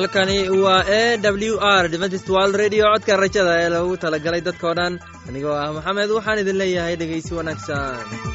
halkani waa e w r dventist world radio. Codka rajada ee lagu talagalay dadkao dhan. Anigoo ah maxamed waxaan idin leeyahay dhegeysi wanaagsan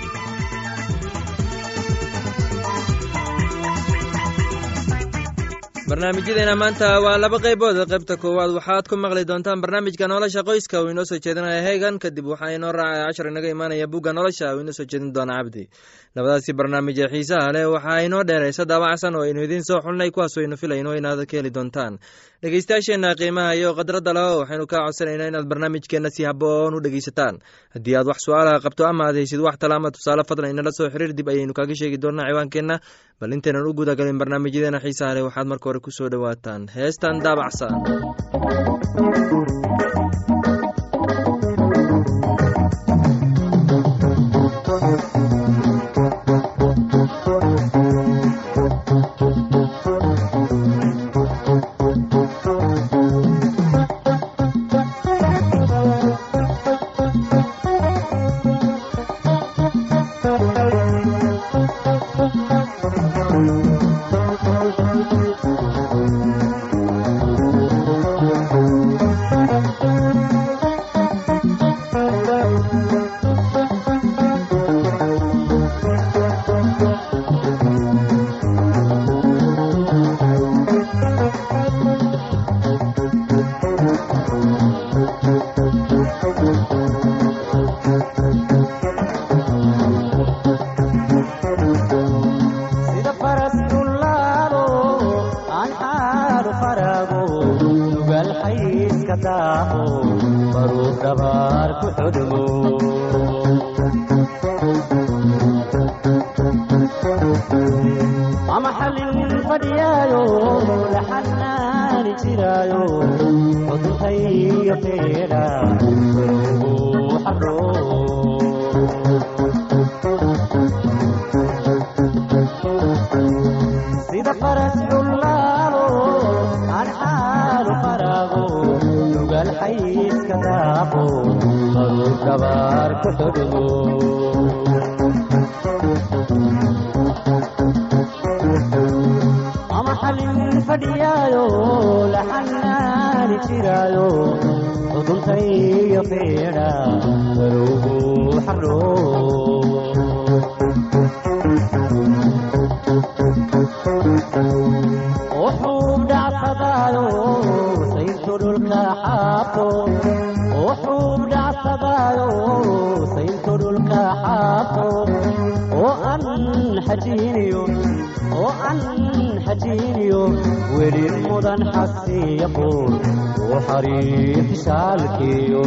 barnaamijyadeena maanta waa laba qaybood. Qaybta koowaad waxaad ku maqli doontaan barnaamijka nolosha qoyska. Uu inoo soo jeedinaya heegan kadib waxaa inoo raacaya cashar inaga imaanaya bugga nolosha. Uu inoo soo jeedin doona cabdi labadaasi barnaamij ee xiisaha leh waxaa inoo dheeraysa daabacsan oo aynu idiin soo xulnay kuwaas aynu filayno inaad ka heli doontaan. Dhegeystayaasheenna qiimaha iyo khadradda leho waxaynu kaa codsanaynaa inaad barnaamijkeenna si haboon u dhegeysataan haddii aad wax su'aalaha qabto ama aad haysid wax tala ama tusaale fadlan inala soo xiriir dib ayaynu kaaga sheegi doonaa ciwaankeenna. Bal intaynan u gudagalin barnaamijyadeena xiisaha leh waxaad marka hore ku soo dhowaataan heestan daabacsan fadhiyaayo laxanaani jiraayo xuduntaiyo meedha barowgu xarowuxuu dhacsadaayo saytu dhulka xaabto wuxuu dhacsadaayo saytu dhulka xaabto oo aan xajiiniyo oo aan ajiiniyo weli mudan xasiya qur u xariix shaalkiyo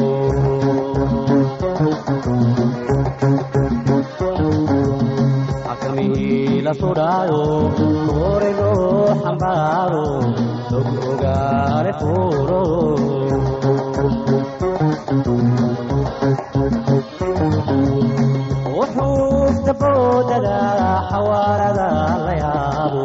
akamihii la sudhaayo kuurego wuxuu saboodada xawaarada la yaabo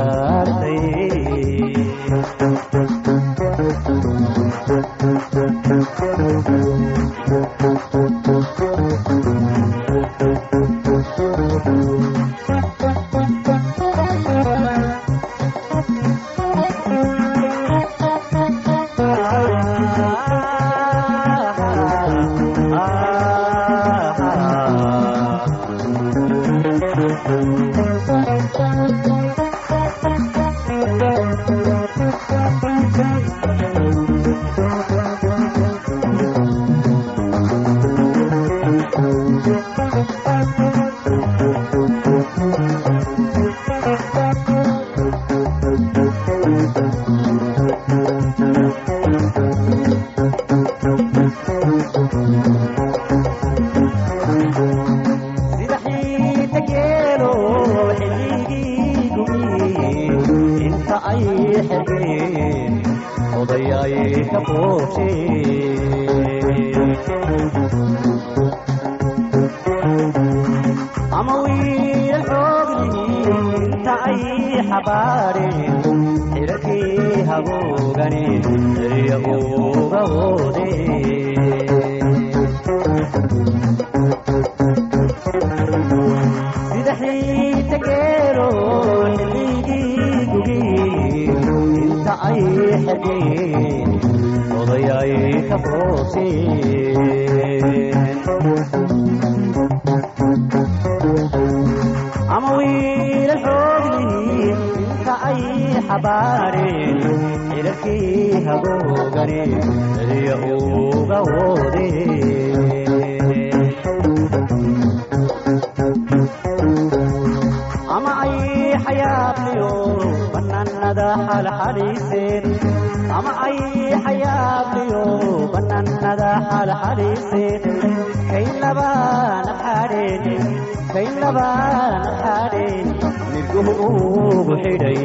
ah hagoogani eriya uga woodeen ama ay xayaabniyo banaanada xalxaliiseen ama ay xayaabniyo banaanada xalxaliiseen kayn labaana xadheen kayn ugu xidhay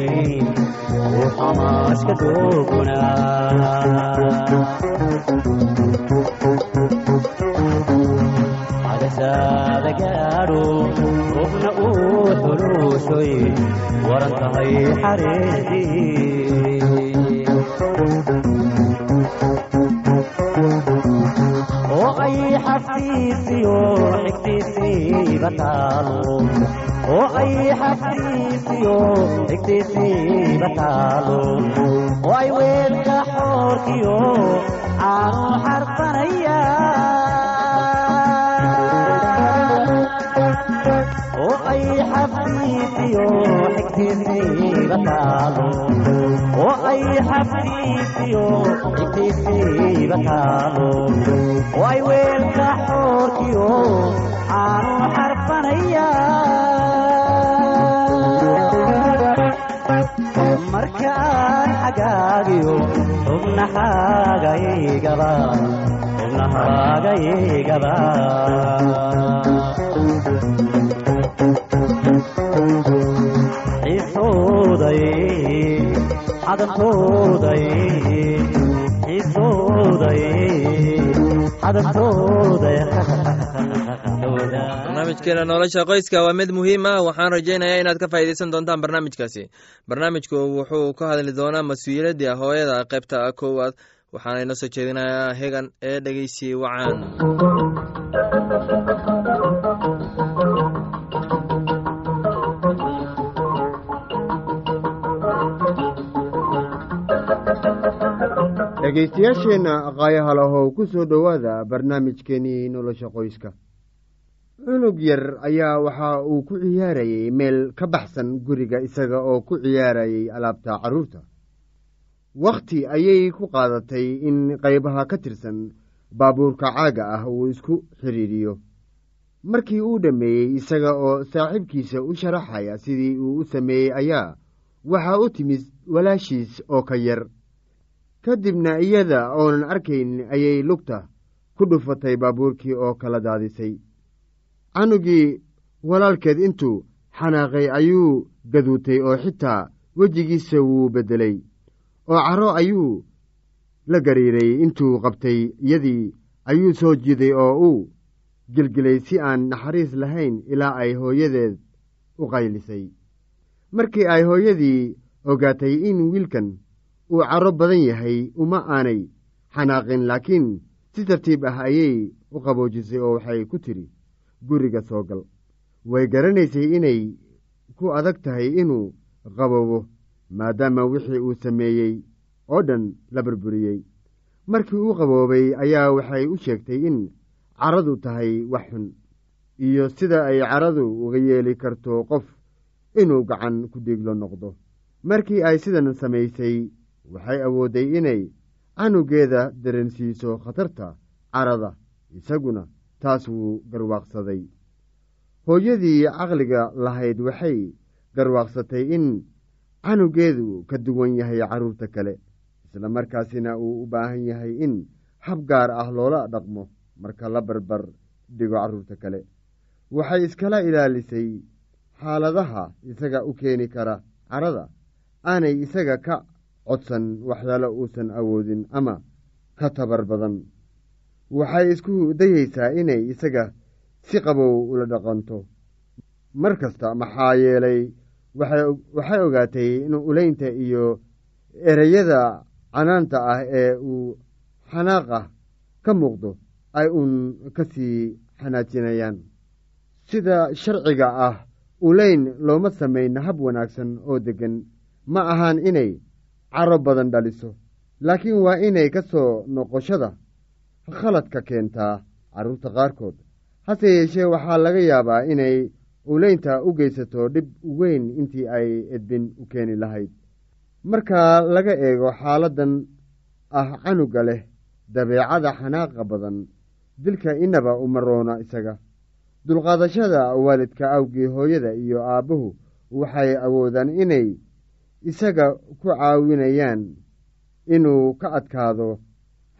uu xamaaska doogunaa cadasaada gaadho rubna uu xuluushoy waran tahay xareedii xigtiisiiba taalo oo ay xaftiisiyo xigtiisiiba taalo oo ay weelka xoorkiyo caanu xarfanaya oo ay xaftiisiyo xigtiisiiba taalo oo ay xaftiisiyo xigtiisiiba taalo oo ay weelka xoorkiyo caanu xarfanaya marka aan xagaagiyo xubnaxaagaygaba xiisooday xadantooday xiisooday xadantooday barnaamijkeena nolosha qoyska waa mid muhiim ah. Waxaan rajaynayaa inaad ka faa'iidaysan doontaan barnaamijkaasi. Barnaamijku wuxuu ka hadli doonaa mas'uuliyaddii hooyada qaybta koowaad. Waxaana inoo soo jeedinayaa hegan ee dhegeysi wacan. Dhegaystayaasheenna qaayaha lahow ku soo dhowaada barnaamijkeenii nolosha qoyska cunug yar ayaa waxa uu ku ciyaarayey meel ka baxsan guriga isaga oo ku ciyaarayay alaabta carruurta wakhti ayay ku qaadatay in qaybaha ka tirsan baabuurka caaga ah uu isku xidhiidhiyo markii uu dhammeeyey isaga oo saaxiibkiisa u sharaxaya sidii uu u sameeyey ayaa waxaa u timid walaashiis oo ka yar. Ka dibna iyada oonan arkayn ayay lugta ku dhufatay baabuurkii oo kala daadisay canugii walaalkeed intuu xanaaqay ayuu gaduutay oo xitaa wejigiisa wuu beddelay. oo caro ayuu la gariiray intuu qabtay iyadii ayuu soo jiiday oo uu gelgelay si aan naxariis lahayn ilaa ay hooyadeed u qaylisay. Markii ay hooyadii ogaatay in wiilkan uu caro badan yahay uma aanay xanaaqin laakiin si tartiib ah ayay u qaboojisay oo waxay ku tidhi guriga soo gal. Way garanaysay inay ku adag tahay inuu qaboobo maadaama wixii uu sameeyey oo dhan la burburiyey. Markii uu qaboobay ayaa waxay u sheegtay in caradu tahay wax xun iyo sida ay caradu uga yeeli karto qof inuu gacan ku dhiiglo noqdo. Markii ay sidan samaysay waxay awoodday inay canugeeda dareensiiso khatarta carada isaguna taas wuu garwaaqsaday. Hooyadii caqliga lahayd waxay garwaaqsatay in canugeedu ka duwan yahay carruurta kale isla markaasina uu u baahan yahay in hab gaar ah loola dhaqmo marka la barbar dhigo carruurta kale. Waxay iskala ilaalisay xaaladaha isaga u keeni kara carada aanay isaga ka codsan waxyaalo uusan awoodin ama ka tabar badan waxay isku dayeysaa inay isaga si qabow ula dhaqanto. Mar kasta maxaa yeelay waxay ogaatay in ulaynta iyo ereyada canaanta ah ee uu xanaaqa ka muuqdo ay uun ka sii xanaajinayaan. Sida sharciga ah ulayn looma samayn hab wanaagsan oo deggan. Ma ahaan inay caro badan dhaliso laakiin waa inay ka soo noqoshada khaladka keentaa carruurta qaarkood. Hase yeeshee waxaa laga yaabaa inay ulaynta u geysato dhib weyn intii ay edbin u keeni lahayd. Marka laga eego xaaladdan ah canuga leh dabeecada xanaaqa badan dilka inaba uma roona isaga. Dulqaadashada waalidka awgii hooyada iyo aabbuhu waxay awoodaan inay isaga ku caawinayaan inuu ka adkaado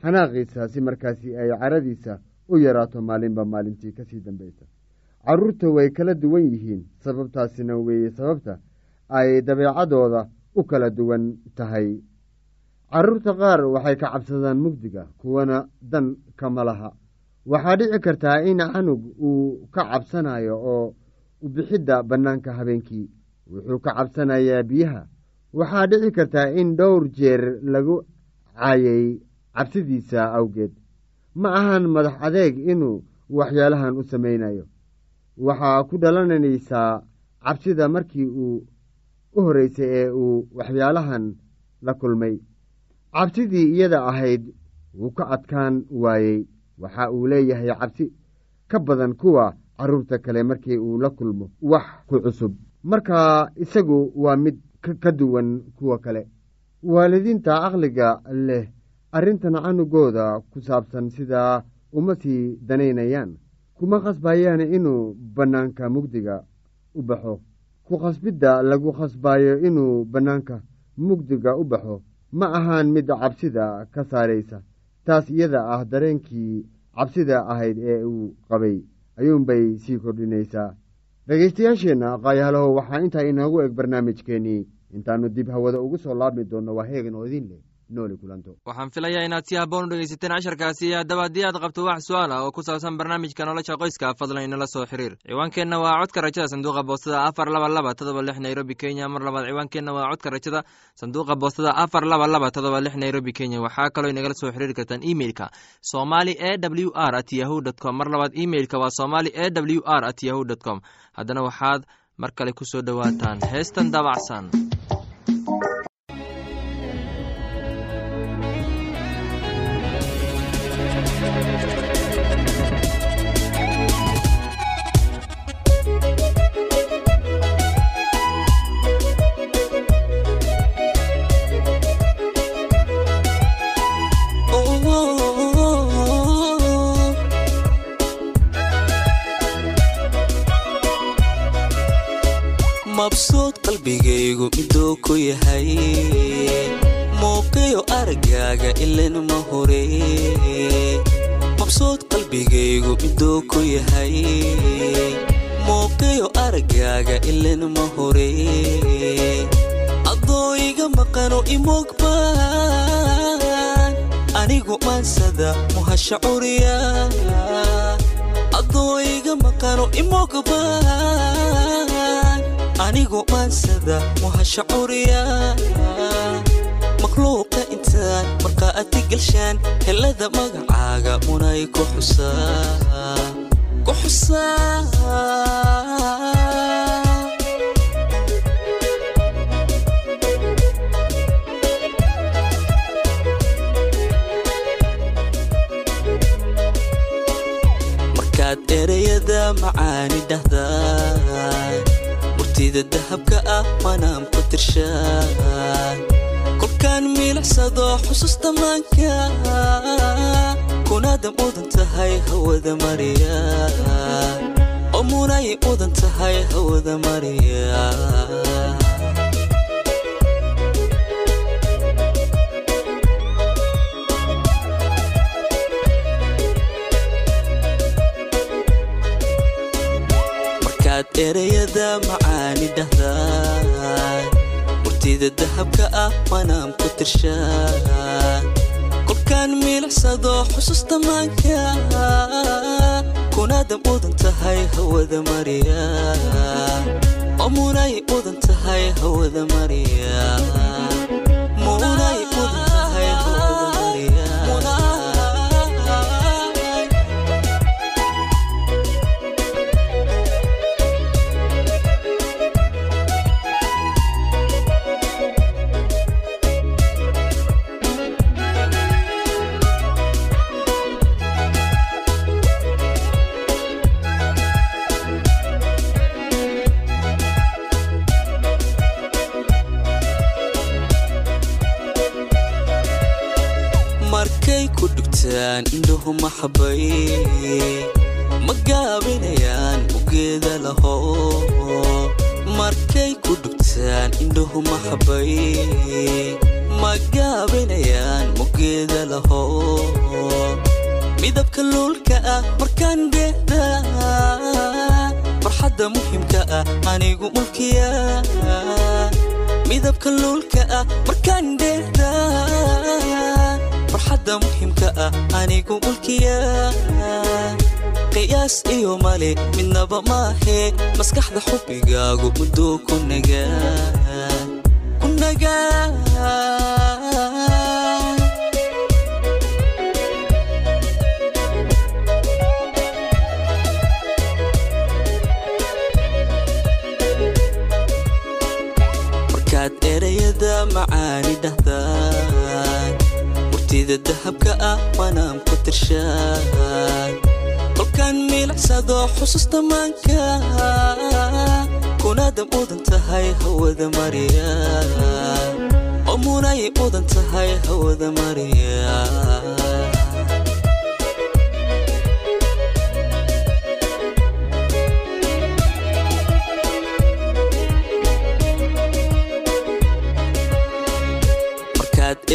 xanaaqiisa si markaasi ay caradiisa u yaraato maalinba maalintii ka sii dambaysa. Carruurta way kala duwan yihiin sababtaasina weeye sababta ay dabeecadooda u kala duwan tahay. Carruurta qaar waxay ka cabsadaan mugdiga kuwana dan kama laha. Waxaa dhici kartaa in canug uu ka cabsanayo oo ubixidda bannaanka habeenkii. Wuxuu ka cabsanayaa biyaha. Waxaa dhici kartaa in dhowr jeer lagu caayay cabsidiisa awgeed. Ma ahan madax adeeg inuu waxyaalahan u samaynayo. Waxaa ku dhalanaysaa cabsida markii uu u horreysay ee uu waxyaalahan la kulmay. Cabsidii iyada ahayd wuu ka adkaan waayey. Waxa uu leeyahay cabsi ka badan kuwa carruurta kale markii uu la kulmo wax ku cusub. Marka isagu waa mid ka duwan kuwa kale. Waalidiinta caqliga leh arrintan canugooda ku saabsan sidaa uma sii danaynayaan. Kuma khasbayaan inuu bannaanka mugdiga u baxo. Ku khasbidda lagu khasbayo inuu bannaanka mugdiga u baxo. Ma ahaan mid cabsida ka saaraysa. Taas iyada ah dareenkii cabsida ahayd ee uu qabay. Ayuunbay sii kordhinaysaa. Dhegaystayaasheenna qaayahalaho waxaa intaa inoogu eg barnaamijkeennii. Intaannu dib hawada ugu soo laabmi doonno waa heegan oo idin leh waxaan filayaa inaad si haboon u dhegaysateen casharkaasi haddaba haddii aad qabto wax su'aal ah oo ku saabsan barnaamijka nolosha qoyska fadlan inala soo xiriir. Ciwaankeenna waa codka rajada sanduuqa boostada afar laba laba todoba lix nairobi kenya. Mar labaad ciwaankeenna waa codka rajada sanduuqa boostada afar laba laba todoba lix nairobi kenya. Waxaa kaloo inagala soo xiriiri kartaan emeilka somali e w r at yahu dt com. Mar labaad emeilka waa somali e w r at yahu dt com. Haddana waxaad mar kale ku soo dhowaataan. Heestan daabacsan qalbigaygu miduu ku yahay muuqiyo aragaaga ilan ma hore. Mabsuud qalbigaygu miduu ku yahay muuqiyo aragaaga ilan ma hore. Adoo iga maqano imogbaan anigu maansada muhasha curiya. Adoo iga maqano imogbaan anigu maansada muhasha curiya makhluuqa intaan markaa adi galshaan helada magacaaga munay ku xusaa ereyada macaani dhahdaa murtida dahabka ah manaan ku tirshaan. Kolkaan miilicsado xusuusta maanka kunaada mudan tahay hawada mariya oo munay mudan tahay hawada mariya ereyada macaani dhahdaa murtida dahabka ah waanaan ku tirshaa kolkaan miilicsado xusuusta maanka kunaada mudan tahay hawada mariya munay mudan tahay hawada mariya maxabay ma gaabinayaan ugeeda laho markay ku dhugtaan indhuhu maxabay ma gaabinayaan mugeeda laho midabka luulka ah markaan dheehda farxadda muhimka ah anigu mulkiya midabka luulka ah markaan dheehda farxadda muhimka ah anigu mulkiya. Qiyaas iyo male midnaba maahe. Maskaxda xubbigaagu mudduu ku nagaa macaani dhahdaan murtida dahabka ah waanaan ku tirshaa kolkaan miilicsado xusuusta maanka kunaada mudan tahay hawada mariya oo mudan tahay hawada mariya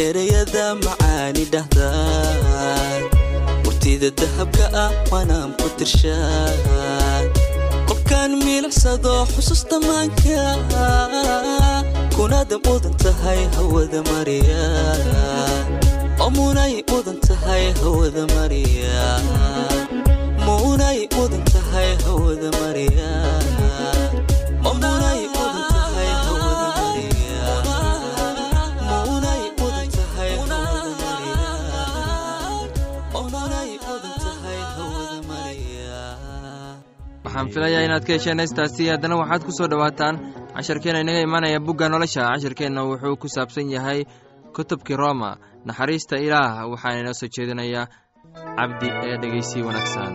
erayada macaani dhahdaan. Murtida dahabka ah waanaan ku tirshaa kolkaan miilicsado xusuusta maanka kunaada mudan tahay hawada mariya munay mudan tahay hawada mariya munay mudan tahay hawada mariya waxaan filayaa inaad ka hesheen heystaasi haddana waxaad ku soo dhowaataan casharkeenna inaga imaanaya bugga nolosha. Casharkeenna wuxuu ku saabsan yahay kutubkii roma naxariista ilaah waxaana inoo soo jeedinayaa cabdi ee dhegeysii wanaagsan.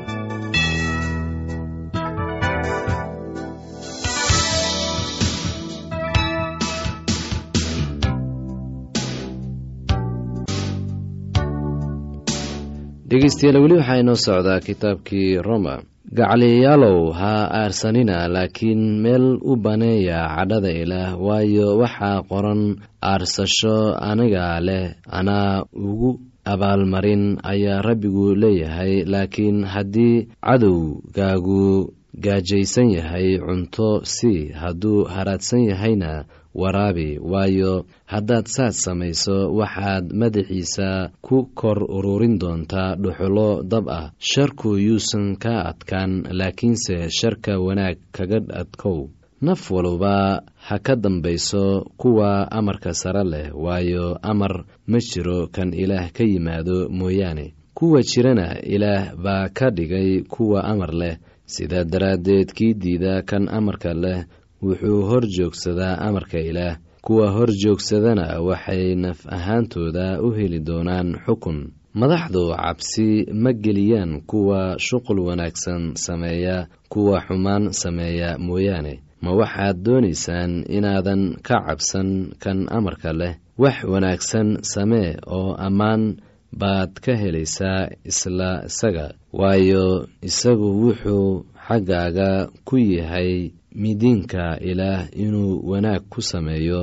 Dhegeystayaal weli waxaa inoo socdaa kitaabkii roma gacaliyaalow ha aarsanina laakiin meel u baneeya cadhada ilaah waayo waxaa qoran aarsasho aniga leh anaa ugu abaalmarin ayaa rabbigu leeyahay laakiin haddii cadowgaagu gaajaysan yahay cunto sii hadduu haraadsan yahayna waraabi waayo haddaad saas samayso waxaad madaxiisa ku kor ururin doontaa dhuxulo dab ah. Sharku yuusan ka adkaan laakiinse sharka wanaag kaga adkow. Naf walba ha ka dambayso kuwa amarka sare leh waayo amar ma jiro kan ilaah ka yimaado mooyaane. Kuwa jirana ilaah baa ka dhigay kuwa amar leh. Sidaa daraaddeed kii diida kan amarka leh wuxuu hor joogsadaa amarka ilaah. Kuwa hor joogsadana waxay naf ahaantooda u heli doonaan xukun. Madaxdu cabsi ma geliyaan kuwa shuqul wanaagsan sameeya kuwa xumaan sameeya mooyaane. Ma waxaad doonaysaan inaadan ka cabsan kan amarka leh. Wax wanaagsan samee oo ammaan baad ka helaysaa isla isaga. Waayo isagu wuxuu xaggaaga ku yahay midiinka ilaah inuu wanaag ku sameeyo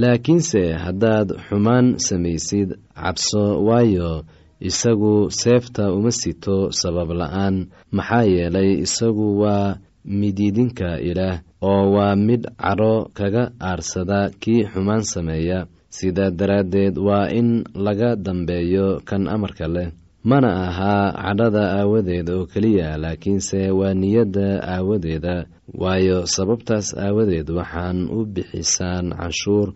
laakiinse haddaad xumaan samaysid cabso waayo isagu seefta uma sito sabab la'aan. Maxaa yeelay isagu waa midiidinka ilaah oo waa mid cadho kaga aarsada kii xumaan sameeya. Sidaa daraaddeed waa in laga dambeeyo kan amarka leh mana ahaa cadhada aawadeed oo keliya laakiinse waa niyadda aawadeeda. Waayo sababtaas aawadeed waxaan u bixisaan canshuur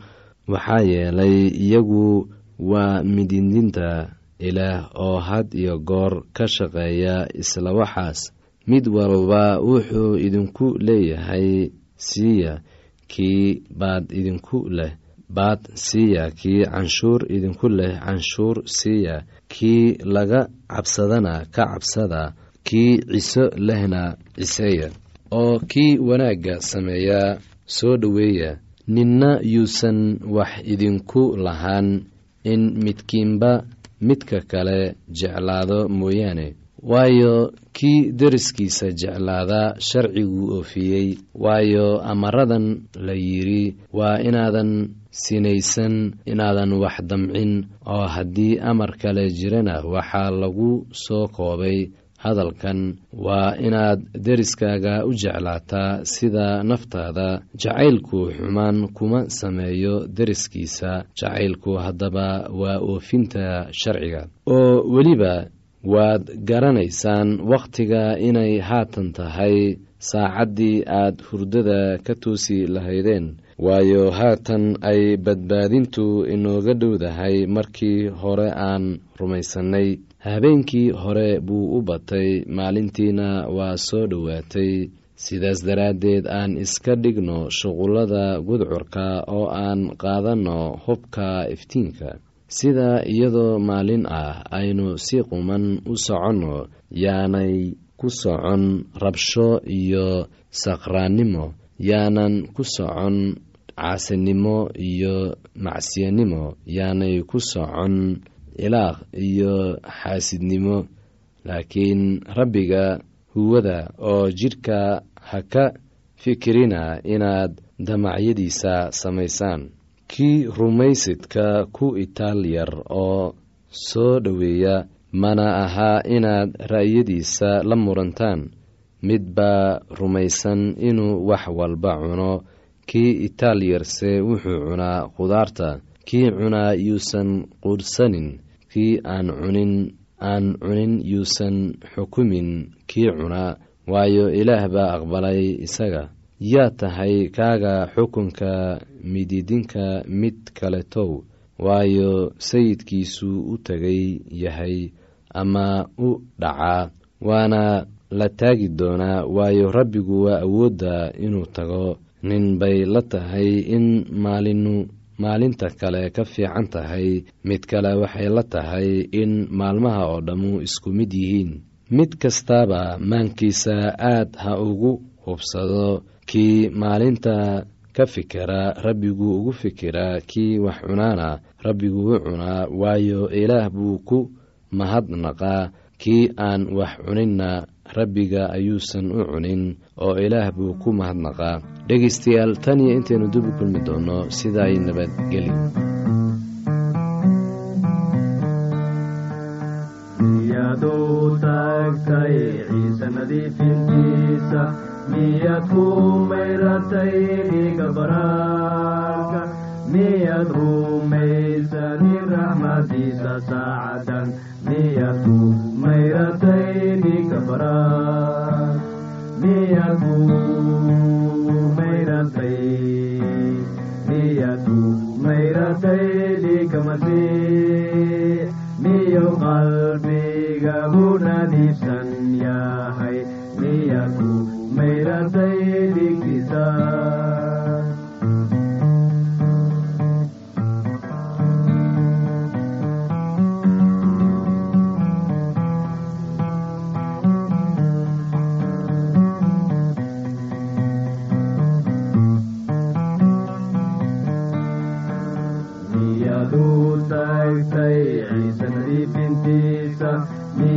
waxaa yeelay iyagu waa mididinta ilaah oo had iyo goor ka shaqeeya isla waxaas. Mid walba wuxuu idinku leeyahay siiya kii baad idinku leh baad siiya kii canshuur idinku leh canshuur siiya kii laga cabsadana ka cabsada kii ciso lehna ciseeya oo kii wanaagga sameeya soo dhoweeya ninna yuusan wax idinku lahaan in midkiinba midka kale jeclaado mooyaane waayo kii deriskiisa jeclaada sharciguu oofiyey waayo amaradan la yidhi waa inaadan sinaysan inaadan wax damcin oo haddii amar kale jirana waxaa lagu soo koobay. Hadalkan waa inaad deriskaaga u jeclaataa sida naftaada. Jacaylku xumaan kuma sameeyo deriskiisa. Jacaylku haddaba waa oofinta sharciga. Oo weliba waad garanaysaan wakhtiga inay haatan tahay saacaddii aad hurdada ka toosi lahaydeen. Waayo haatan ay badbaadintu inooga dhowdahay markii hore aan rumaysannay. Habeenkii hore buu u batay maalintiina waa soo dhowaatay. Sidaas daraaddeed aan iska dhigno shuqullada gudcurka oo aan qaadanno hubka iftiinka sida iyadoo maalin ah aynu si quman u soconno yaanay ku socon rabsho iyo saqraannimo yaanan ku socon caasinimo iyo macsiyanimo yaanay ku socon ilaaq iyo xaasidnimo. Laakiin rabbiga huwada oo jidhka ha ka fikirina inaad damacyadiisa samaysaan kii rumaysidka ku itaal yar oo soo dhoweeya mana ahaa inaad ra'yadiisa la murantaan. Mid baa rumaysan inuu wax walba cuno. Kii itaal yarse wuxuu cunaa khudaarta. Kii cunaa yuusan quudhsanin kii aan cunin aan cunin yuusan xukumin. Kii cunaa waayo ilaah baa aqbalay isaga yaa tahay kaaga xukunka mididinka mid kaletow waayo sayidkiisu u tegay yahay ama u dhacaa waana la taagi doonaa waayo rabbigu waa awoodda inuu tago. Nin bay la tahay in maalinu maalinta kale ka fiican tahay mid kale waxay la tahay in maalmaha oo dhammu isku mid yihiin. Mid kastaaba maankiisa aad ha ugu hubsado kii maalinta ka fikera rabbiguu ugu fikiraa kii wax cunaana rabbiguu u cunaa waayo ilaah buu ku mahadnaqaa kii aan wax cuninna rabbiga ayuusan u cunin oo ilaah buu ku mahadnaqaa dhegaystayaal tan iyo intaynu dib kulmi doonno sidaay nabadgeli miyaad ku mayratay dhiiga baraarka miyaad rumaysani raxmadiisa saacadan miyaad ku mayratay dhiiga baraar miyaad ku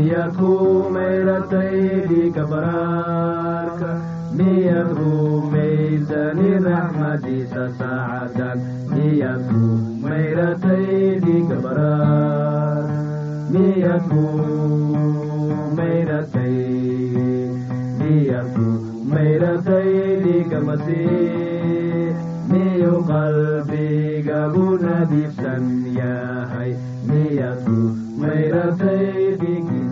miyaad ku mayratay dhiiga baraarka miyaad rumaysani raxmadiisa saacadan miyaad ku mayratay dhiiga baraar miyaad ku mayratay miyaad ku mayratay dhiiga masiix miyuu qalbigagu nadiifsan yahay mayratay dhigiisa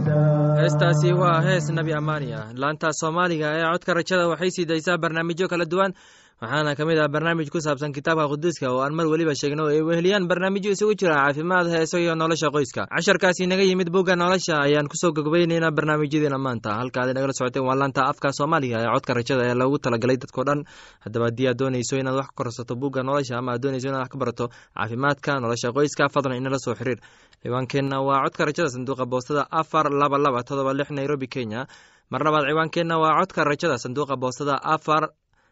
heestaasi waa hees nabi amaani ah laanta soomaaliga ee codka rajada waxay sii daysaa barnaamijyo kala duwan waxaana ka mid ah barnaamij ku saabsan kitaabka quduuska oo aan mar weliba sheegno oo ay weheliyaan barnaamijyo isugu jira caafimaad heeso iyo nolosha qoyska. Casharkaasi naga yimid bugga nolosha ayaan ku soo gogobeyneynaa barnaamijyadeena maanta. Halkaad nagala socoteen waa laanta afka soomaaliga ee codka rajada ee loogu talagalay dadkao dhan. Haddaba haddii aad dooneyso inaad wax korsato bugga nolosha ama aad dooneyso inaad wax ka barato caafimaadka nolosha qoyska fadlan inala soo xiriir. Ciwaankeenna waa codka rajada sanduuqa boostada afar laba laba todoba lix nairobi kenya. Mar labaad ciwaankeenna waa codka rajada sanduuqa boostada afar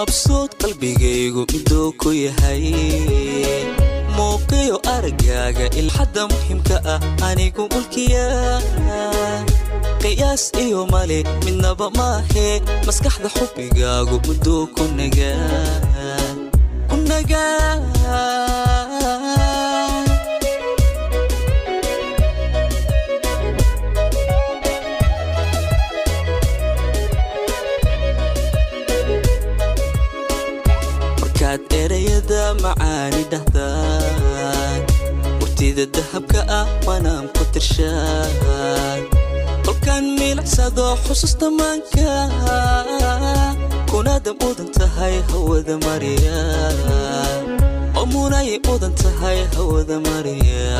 mabsuud qalbigaygu miduu ku yahay. Muuqiyo aragaaga ilxadda muhiimka ah anigu mulkiya. Qiyaas iyo male midnaba maahe maskaxda xubbigaagu miduu ku nagaa dahabka ah waanaan ku tirshaan kolkaan milicsado xusuusta maanka kunaada mudan tahay hawada mariya oo mudan tahay hawada mariya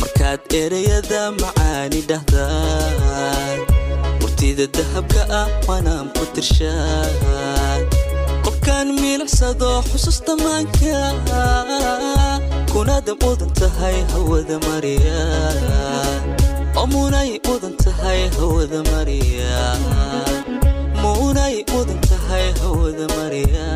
markaad erayada macaani dhahdaan. Murtida dahabka ah waanaan ku tirshaan. Qofkaan milicsado xusuusta maanka kunaada mudan tahay hawada mariya. Oo munay mudan tahay hawada mariya. Munay mudan tahay hawada mariya